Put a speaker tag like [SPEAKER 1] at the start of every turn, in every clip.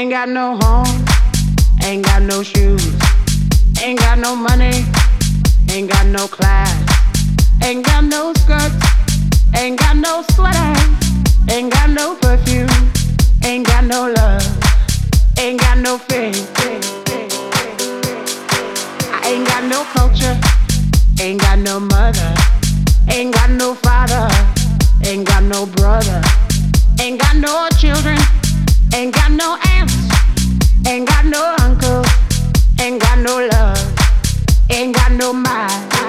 [SPEAKER 1] Ain't got no home, ain't got no shoes, ain't got no money, ain't got no class, ain't got no skirts, ain't got no sweater, ain't got no perfume, ain't got no love, ain't got no faith. I ain't got no culture, ain't got no mother, ain't got no father, ain't got no brother, ain't got no children. Ain't got no aunts, ain't got no uncles, ain't got no love, ain't got no mind.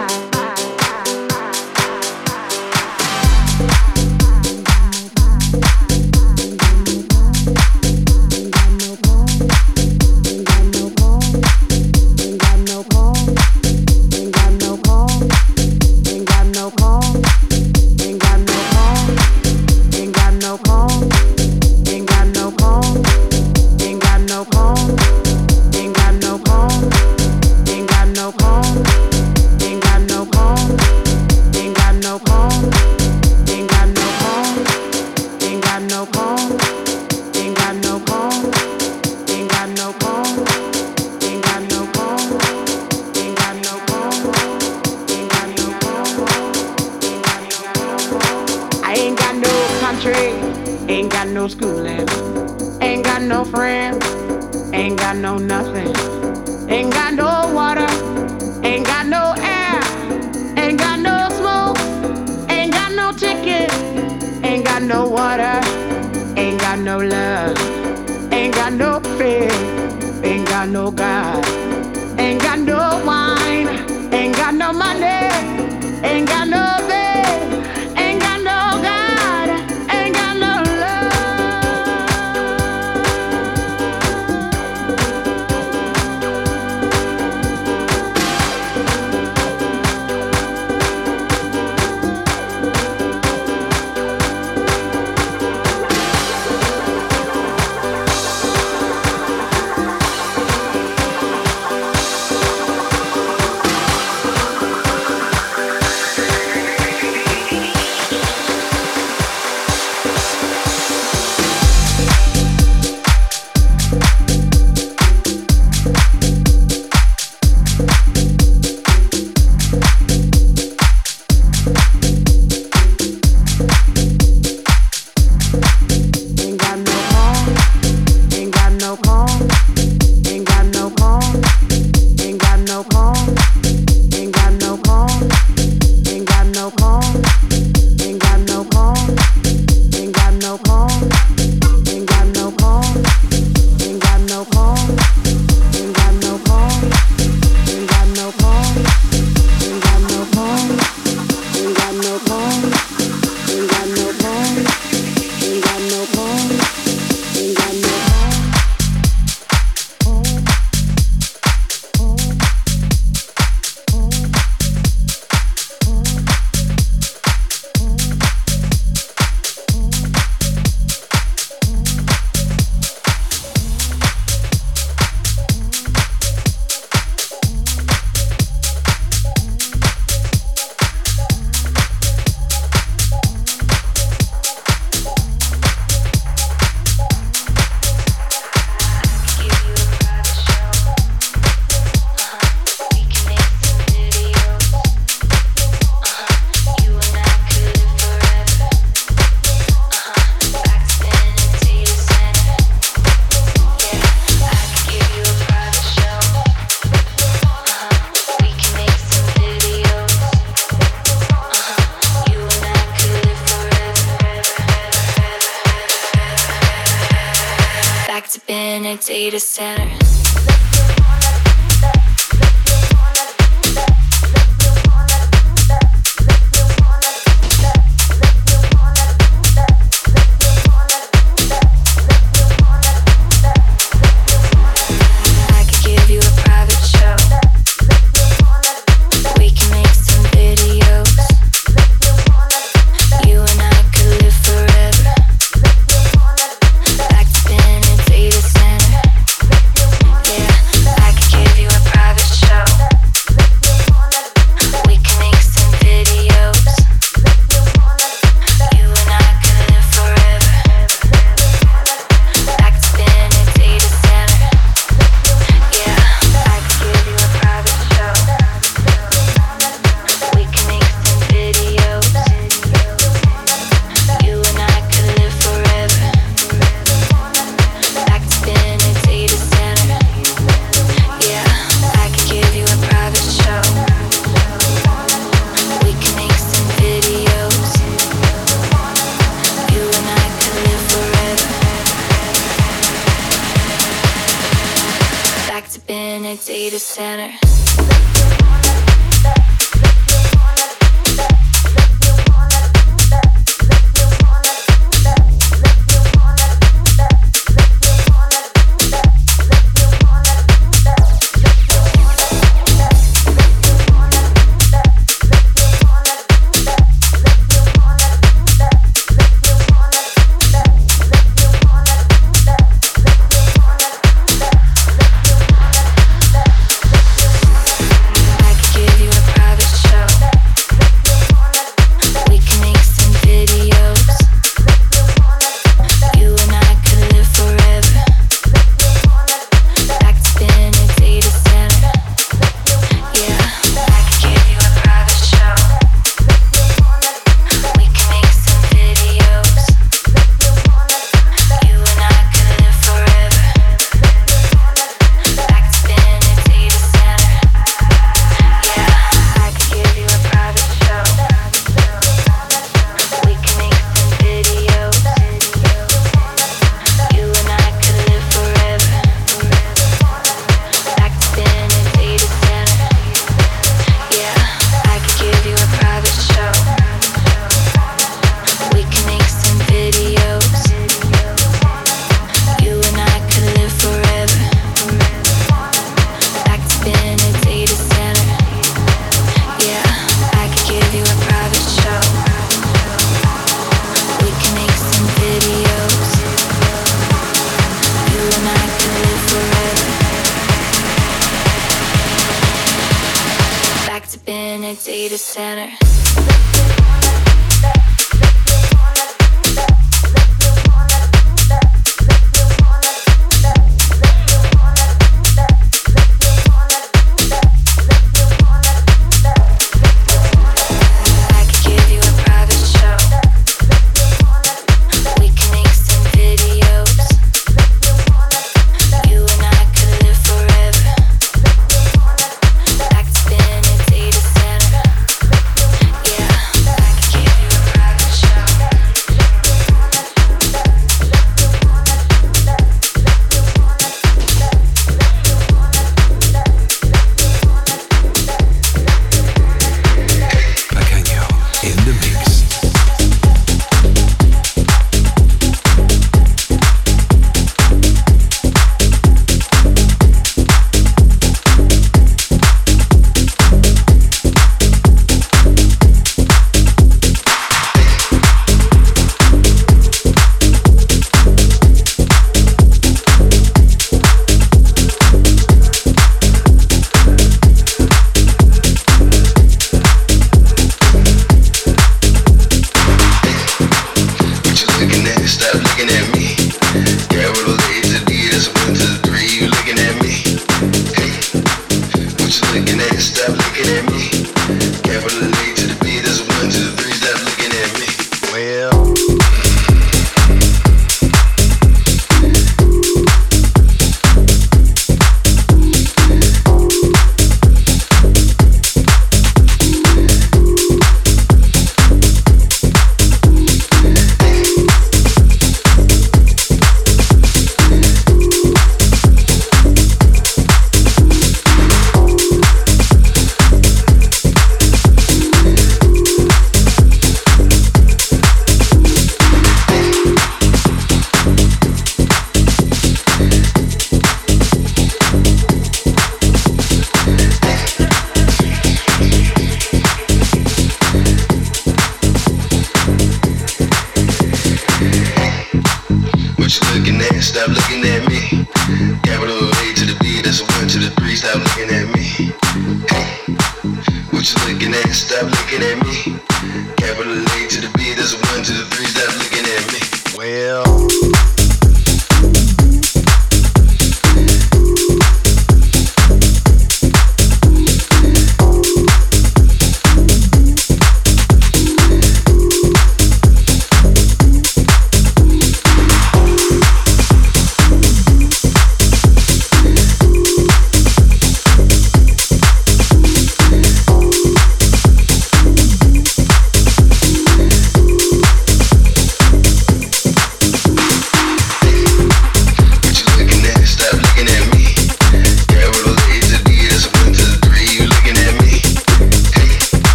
[SPEAKER 2] can't believe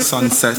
[SPEAKER 3] Sunset.